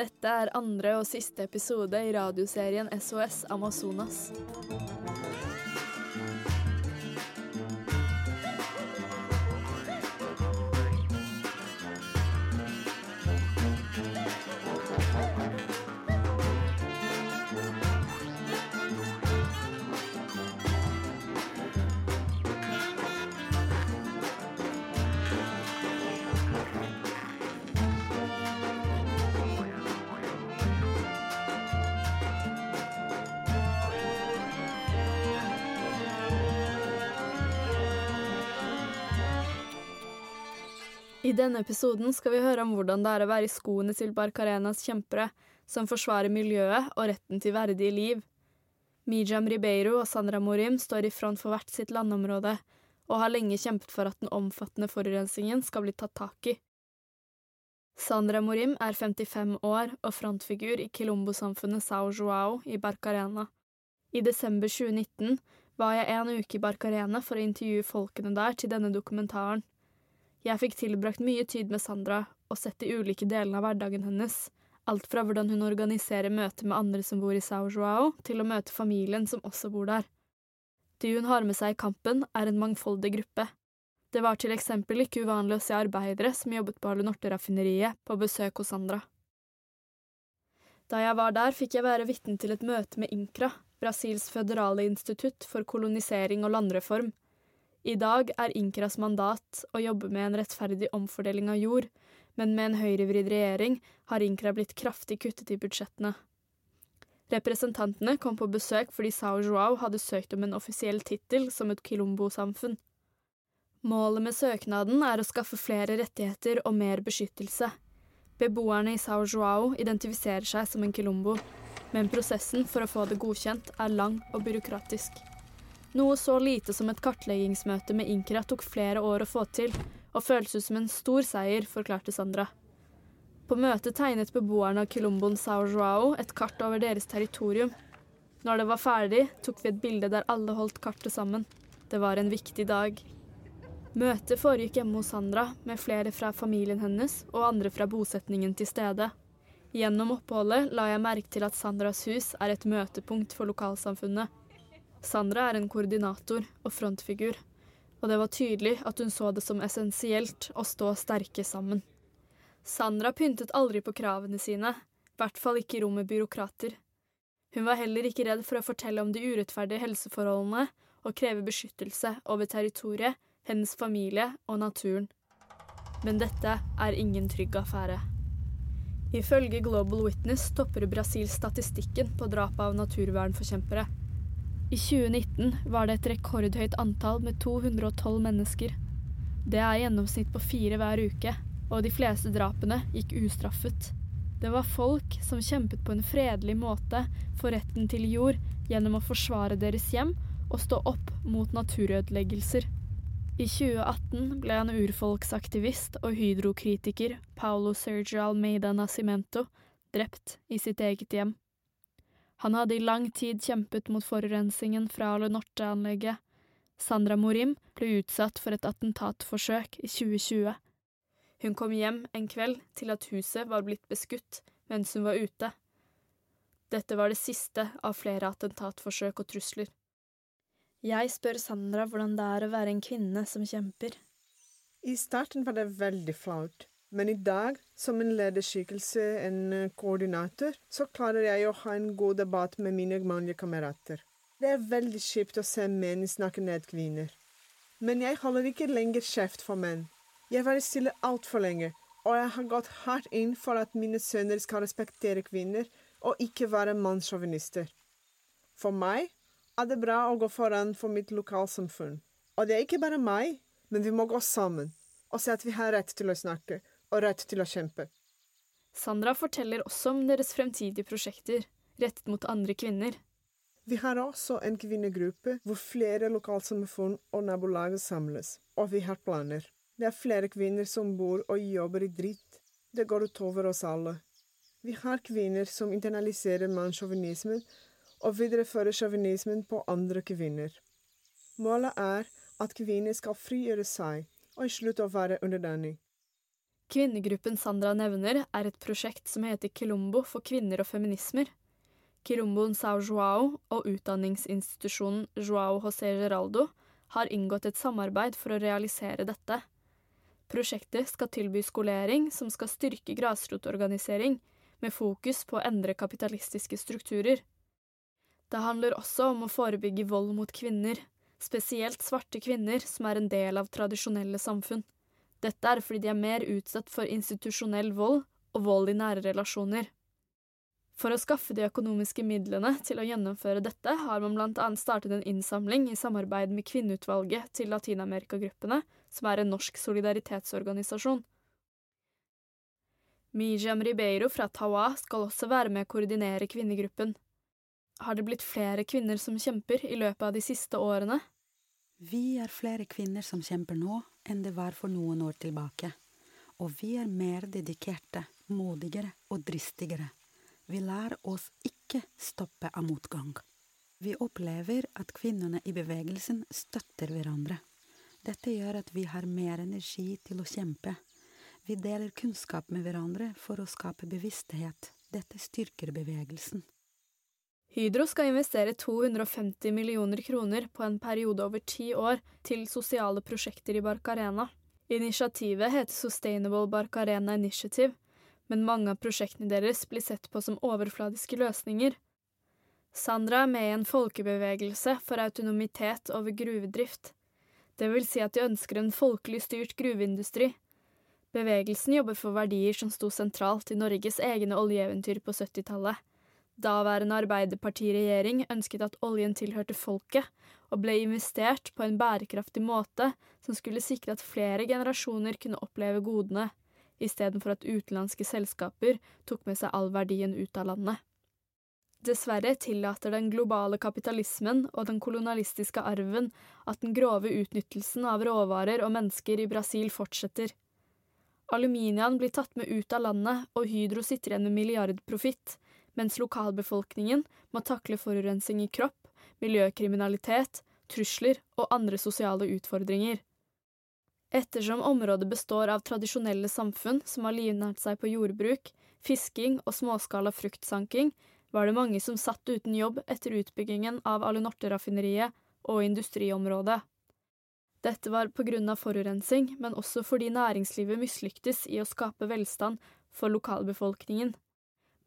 Dette er andre og siste episode i radioserien SOS Amazonas. I denne episoden skal vi høre om hvordan det er å være i skoene til Barcarenas kjempere, som forsvarer miljøet og retten til verdige liv. Mijam Ribeiro og Sandra Morim står i front for hvert sitt landområde, og har lenge kjempet for at den omfattende forurensningen skal bli tatt tak i. Sandra Morim er 55 år og frontfigur i Kilombo-samfunnet Sao Joao i Barcarena. I desember 2019 var jeg en uke i Barcarena for å intervjue folkene der til denne dokumentaren. Jeg fikk tilbrakt mye tid med Sandra og sett de ulike delene av hverdagen hennes, alt fra hvordan hun organiserer møter med andre som bor i Sao Joao, til å møte familien som også bor der. De hun har med seg i kampen, er en mangfoldig gruppe. Det var til eksempel ikke uvanlig å se arbeidere som jobbet på Alunorte-raffineriet, på besøk hos Sandra. Da jeg var der, fikk jeg være vitne til et møte med INCRA, Brasils føderale institutt for kolonisering og landreform, i dag er Inkras mandat å jobbe med en rettferdig omfordeling av jord, men med en høyrevridd regjering har Inkra blitt kraftig kuttet i budsjettene. Representantene kom på besøk fordi Sao Joao hadde søkt om en offisiell tittel som et Quilombo-samfunn. Målet med søknaden er å skaffe flere rettigheter og mer beskyttelse. Beboerne i Sao Joao identifiserer seg som en Quilombo, men prosessen for å få det godkjent er lang og byråkratisk. Noe så lite som et kartleggingsmøte med Inkra tok flere år å få til, og føles ut som en stor seier, forklarte Sandra. På møtet tegnet beboerne av Quilombon Sao Joao et kart over deres territorium. Når det var ferdig, tok vi et bilde der alle holdt kartet sammen. Det var en viktig dag. Møtet foregikk hjemme hos Sandra, med flere fra familien hennes og andre fra bosetningen til stede. Gjennom oppholdet la jeg merke til at Sandras hus er et møtepunkt for lokalsamfunnet. Sandra er en koordinator og frontfigur, og det var tydelig at hun så det som essensielt å stå sterke sammen. Sandra pyntet aldri på kravene sine, i hvert fall ikke i rommet byråkrater. Hun var heller ikke redd for å fortelle om de urettferdige helseforholdene og kreve beskyttelse over territoriet, hennes familie og naturen. Men dette er ingen trygg affære. Ifølge Global Witness topper Brasil statistikken på drap av naturvernforkjempere. I 2019 var det et rekordhøyt antall med 212 mennesker. Det er gjennomsnitt på fire hver uke, og de fleste drapene gikk ustraffet. Det var folk som kjempet på en fredelig måte for retten til jord gjennom å forsvare deres hjem og stå opp mot naturødeleggelser. I 2018 ble en urfolksaktivist og hydrokritiker, Paulo Sergio Almeida Nascimento, drept i sitt eget hjem. Han hadde i lang tid kjempet mot forurensningen fra Alunorte-anlegget. Sandra Morim ble utsatt for et attentatforsøk i 2020. Hun kom hjem en kveld til at huset var blitt beskutt mens hun var ute. Dette var det siste av flere attentatforsøk og trusler. Jeg spør Sandra hvordan det er å være en kvinne som kjemper. I starten var det veldig flaut. Men i dag, som en lederskikkelse, en eh, koordinator, så klarer jeg å ha en god debatt med mine mannlige kamerater. Det er veldig kjipt å se menn snakke ned kvinner. Men jeg holder ikke lenger kjeft for menn. Jeg var stille altfor lenge, og jeg har gått hardt inn for at mine sønner skal respektere kvinner og ikke være mannssjåvinister. For meg er det bra å gå foran for mitt lokalsamfunn. Og det er ikke bare meg, men vi må gå sammen og se at vi har rett til å snakke, og rett til å kjempe. Sandra forteller også om deres fremtidige prosjekter, rettet mot andre kvinner. Vi har også en kvinnegruppe hvor flere lokalsamfunn og nabolag samles, og vi har planer. Det er flere kvinner som bor og jobber i dritt. Det går utover oss alle. Vi har kvinner som internaliserer mannssjåvinismen og viderefører sjåvinismen på andre kvinner. Målet er at kvinner skal frigjøre seg og slutte å være underdanig. Kvinnegruppen Sandra nevner, er et prosjekt som heter Kilombo for kvinner og feminismer. Kilomboen Sao Joao og utdanningsinstitusjonen Joao José Geraldo har inngått et samarbeid for å realisere dette. Prosjektet skal tilby skolering som skal styrke grasrotorganisering, med fokus på å endre kapitalistiske strukturer. Det handler også om å forebygge vold mot kvinner, spesielt svarte kvinner som er en del av tradisjonelle samfunn. Dette er fordi de er mer utsatt for institusjonell vold og vold i nære relasjoner. For å skaffe de økonomiske midlene til å gjennomføre dette, har man blant annet startet en innsamling i samarbeid med Kvinneutvalget til Latin-Amerika-gruppene, som er en norsk solidaritetsorganisasjon. Mijam Ribeiro fra Tawa skal også være med å koordinere kvinnegruppen. Har det blitt flere kvinner som kjemper i løpet av de siste årene? Vi er flere kvinner som kjemper nå enn det var for noen år tilbake. Og vi er mer dedikerte, modigere og dristigere. Vi lar oss ikke stoppe av motgang. Vi opplever at kvinnene i bevegelsen støtter hverandre. Dette gjør at vi har mer energi til å kjempe. Vi deler kunnskap med hverandre for å skape bevissthet. Dette styrker bevegelsen. Hydro skal investere 250 millioner kroner på en periode over ti år til sosiale prosjekter i Barcarena. Initiativet heter Sustainable Barcarena Initiative, men mange av prosjektene deres blir sett på som overfladiske løsninger. Sandra er med i en folkebevegelse for autonomitet over gruvedrift. Det vil si at de ønsker en folkelig styrt gruveindustri. Bevegelsen jobber for verdier som sto sentralt i Norges egne oljeeventyr på 70-tallet daværende arbeiderpartiregjering ønsket at oljen tilhørte folket, og ble investert på en bærekraftig måte som skulle sikre at flere generasjoner kunne oppleve godene, istedenfor at utenlandske selskaper tok med seg all verdien ut av landet. Dessverre tillater den globale kapitalismen og den kolonialistiske arven at den grove utnyttelsen av råvarer og mennesker i Brasil fortsetter. Aluminiaen blir tatt med ut av landet, og Hydro sitter igjen med milliardprofitt, mens lokalbefolkningen må takle forurensing i kropp, miljøkriminalitet, trusler og andre sosiale utfordringer. Ettersom området består av tradisjonelle samfunn som har livnært seg på jordbruk, fisking og småskala fruktsanking, var det mange som satt uten jobb etter utbyggingen av Alunorte-raffineriet og industriområdet. Dette var på grunn av forurensing, men også fordi næringslivet mislyktes i å skape velstand for lokalbefolkningen.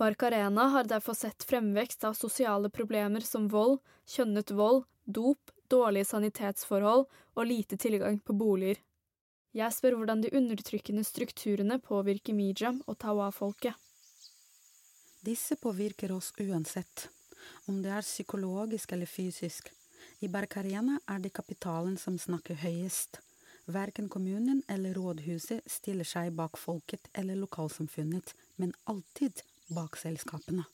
Barcarena har derfor sett fremvekst av sosiale problemer som vold, kjønnet vold, dop, dårlige sanitetsforhold og lite tilgang på boliger. Jeg spør hvordan de undertrykkende strukturene påvirker Mijam og Tawa-folket. Disse påvirker oss uansett, om det er psykologisk eller fysisk. I Barcarena er det kapitalen som snakker høyest. Verken kommunen eller rådhuset stiller seg bak folket eller lokalsamfunnet, men alltid bak selskapene.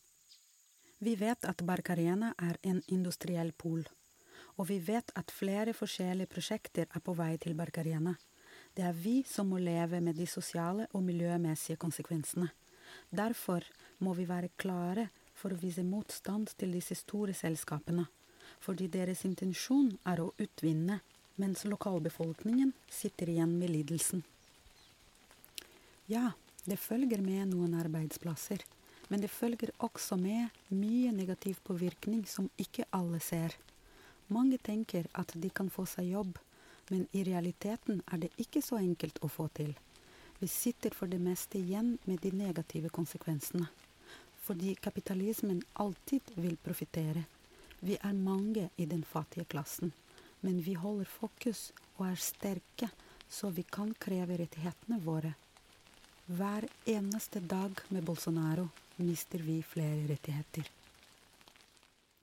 Vi vet at Barcarena er en industriell pol, og vi vet at flere forskjellige prosjekter er på vei til Barcarena. Det er vi som må leve med de sosiale og miljømessige konsekvensene. Derfor må vi være klare for å vise motstand til disse store selskapene, fordi deres intensjon er å utvinne, mens lokalbefolkningen sitter igjen med lidelsen. Ja, det følger med noen arbeidsplasser. Men det følger også med mye negativ påvirkning som ikke alle ser. Mange tenker at de kan få seg jobb, men i realiteten er det ikke så enkelt å få til. Vi sitter for det meste igjen med de negative konsekvensene. Fordi kapitalismen alltid vil profitere. Vi er mange i den fattige klassen, men vi holder fokus og er sterke, så vi kan kreve rettighetene våre. Hver eneste dag med Bolsonaro mister vi flere rettigheter.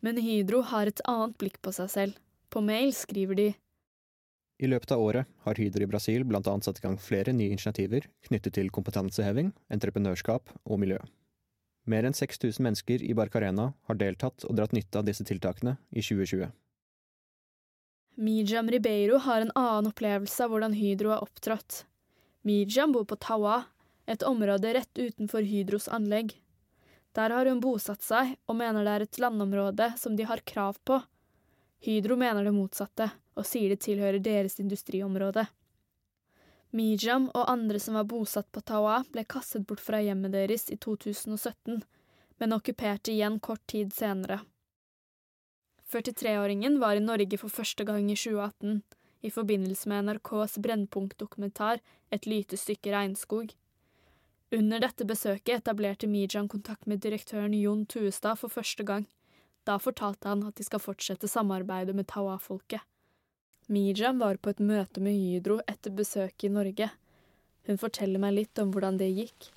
Men Hydro har et annet blikk på seg selv. På mail skriver de I løpet av året har Hydro i Brasil annet satt i gang flere nye initiativer knyttet til kompetanseheving, entreprenørskap og miljø. Mer enn 6000 mennesker i Barcarena har deltatt og dratt nytte av disse tiltakene i 2020. Mijam Ribeiro har en annen opplevelse av hvordan Hydro har opptrådt. Mijam bor på Tawa, et område rett utenfor Hydros anlegg. Der har hun bosatt seg, og mener det er et landområde som de har krav på. Hydro mener det motsatte, og sier det tilhører deres industriområde. Mijam og andre som var bosatt på Tawa, ble kastet bort fra hjemmet deres i 2017, men okkuperte igjen kort tid senere. 43-åringen var i Norge for første gang i 2018, i forbindelse med NRKs Brennpunkt-dokumentar Et lytestykke regnskog. Under dette besøket etablerte Mijan kontakt med direktøren Jon Tuestad for første gang. Da fortalte han at de skal fortsette samarbeidet med Tawa-folket. Mijan var på et møte med Hydro etter besøket i Norge. Hun forteller meg litt om hvordan det gikk.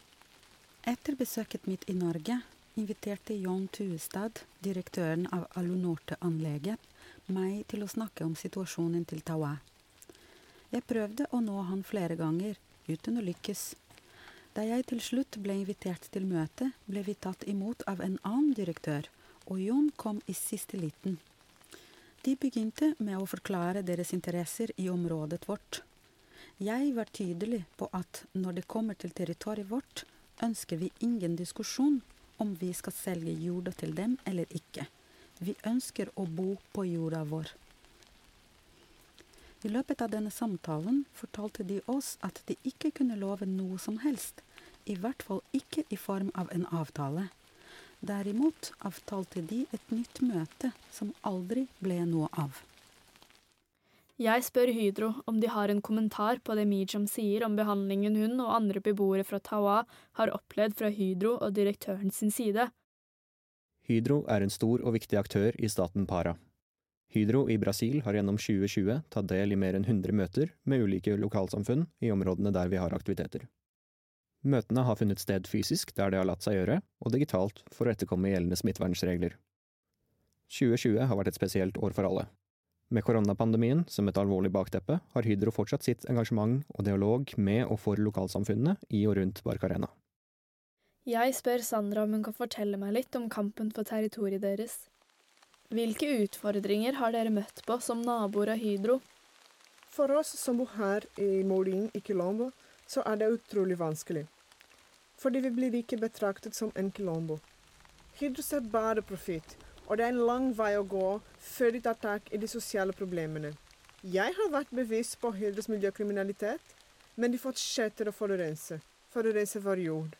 Etter besøket mitt i Norge inviterte Jon Tuestad, direktøren av Alunorte-anlegget, meg til å snakke om situasjonen til Tawa. Jeg prøvde å nå han flere ganger, uten å lykkes. Da jeg til slutt ble invitert til møte, ble vi tatt imot av en annen direktør, og Jon kom i siste liten. De begynte med å forklare deres interesser i området vårt. Jeg var tydelig på at når det kommer til territoriet vårt, ønsker vi ingen diskusjon om vi skal selge jorda til dem eller ikke. Vi ønsker å bo på jorda vår. I løpet av denne samtalen fortalte de oss at de ikke kunne love noe som helst, i hvert fall ikke i form av en avtale. Derimot avtalte de et nytt møte som aldri ble noe av. Jeg spør Hydro om de har en kommentar på det Mijam sier om behandlingen hun og andre beboere fra Tawa har opplevd fra Hydro og direktøren sin side. Hydro er en stor og viktig aktør i staten Para. Hydro i Brasil har gjennom 2020 tatt del i mer enn 100 møter med ulike lokalsamfunn i områdene der vi har aktiviteter. Møtene har funnet sted fysisk der det har latt seg gjøre, og digitalt for å etterkomme gjeldende smittevernregler. 2020 har vært et spesielt år for alle. Med koronapandemien som et alvorlig bakteppe har Hydro fortsatt sitt engasjement og dialog med og for lokalsamfunnene i og rundt Barcarena. Jeg spør Sandra om hun kan fortelle meg litt om kampen for territoriet deres. Hvilke utfordringer har dere møtt på som naboer av Hydro? For oss som bor her i Morin i Kilombo, så er det utrolig vanskelig. Fordi vi blir ikke betraktet som en Kilombo. Hydro ser bare profitt, og det er en lang vei å gå før de tar tak i de sosiale problemene. Jeg har vært bevisst på Hydros miljøkriminalitet, men de fortsetter å forurense. Forurense vår jord.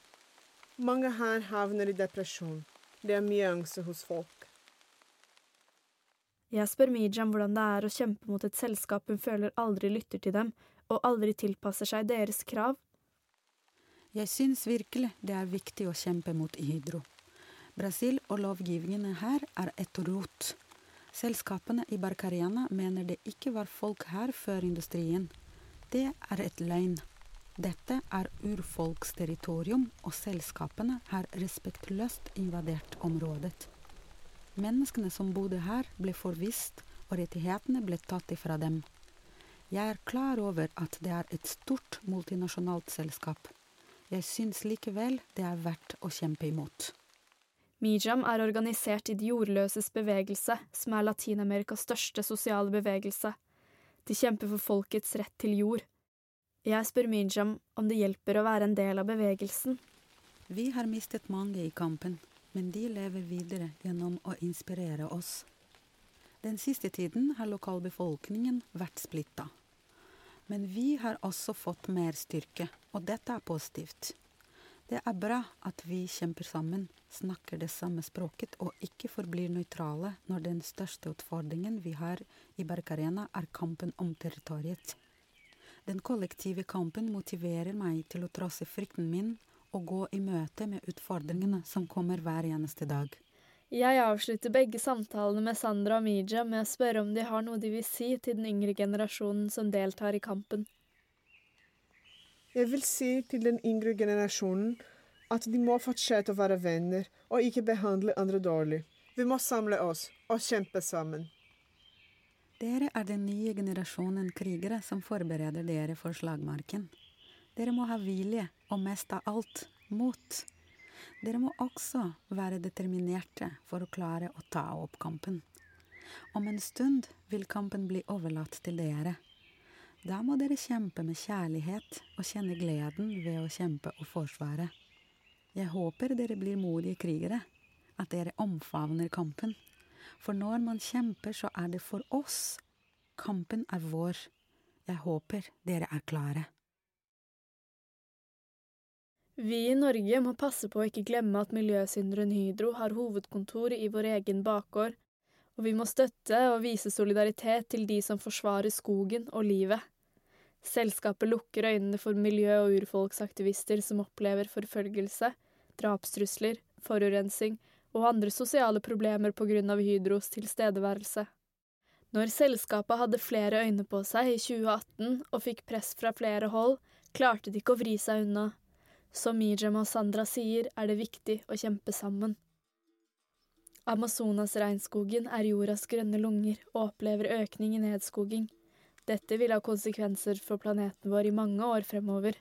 Mange her havner i depresjon. Det er mye angst hos folk. Jeg spør Mijam hvordan det er å kjempe mot et selskap hun føler aldri lytter til dem, og aldri tilpasser seg deres krav. Jeg syns virkelig det er viktig å kjempe mot Hydro. Brasil og lovgivningene her er et rot. Selskapene i Barcariana mener det ikke var folk her før industrien. Det er et løgn. Dette er urfolksterritorium, og selskapene har respektløst invadert området. Menneskene som bodde her, ble forvist, og rettighetene ble tatt ifra dem. Jeg er klar over at det er et stort multinasjonalt selskap. Jeg syns likevel det er verdt å kjempe imot. Mijam er organisert i De jordløses bevegelse, som er Latin-Amerikas største sosiale bevegelse. De kjemper for folkets rett til jord. Jeg spør Mijam om det hjelper å være en del av bevegelsen. Vi har mistet mange i kampen, men de lever videre gjennom å inspirere oss. Den siste tiden har lokalbefolkningen vært splitta. Men vi har også fått mer styrke, og dette er positivt. Det er bra at vi kjemper sammen, snakker det samme språket og ikke forblir nøytrale når den største utfordringen vi har i Barcarena, er kampen om territoriet. Den kollektive kampen motiverer meg til å trosse frykten min og gå i møte med utfordringene som kommer hver eneste dag. Jeg avslutter begge samtalene med Sandra og Mija med å spørre om de har noe de vil si til den yngre generasjonen som deltar i kampen. Jeg vil si til den yngre generasjonen at de må fortsette å være venner og ikke behandle andre dårlig. Vi må samle oss og kjempe sammen. Dere er den nye generasjonen krigere som forbereder dere for slagmarken. Dere må ha vilje, og mest av alt mot. Dere må også være determinerte for å klare å ta opp kampen. Om en stund vil kampen bli overlatt til dere. Da må dere kjempe med kjærlighet og kjenne gleden ved å kjempe og forsvare. Jeg håper dere blir modige krigere, at dere omfavner kampen. For når man kjemper, så er det for oss. Kampen er vår. Jeg håper dere er klare. Vi i Norge må passe på å ikke glemme at miljøsynderen Hydro har hovedkontor i vår egen bakgård, og vi må støtte og vise solidaritet til de som forsvarer skogen og livet. Selskapet lukker øynene for miljø- og urfolksaktivister som opplever forfølgelse, drapstrusler, forurensing og andre sosiale problemer på grunn av Hydros tilstedeværelse. Når selskapet hadde flere øyne på seg i 2018 og fikk press fra flere hold, klarte de ikke å vri seg unna. Som Mijem og Sandra sier, er det viktig å kjempe sammen. Amazonas-regnskogen er jordas grønne lunger og opplever økning i nedskoging. Dette vil ha konsekvenser for planeten vår i mange år fremover.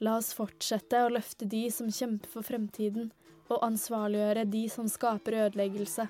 La oss fortsette å løfte de som kjemper for fremtiden, og ansvarliggjøre de som skaper ødeleggelse.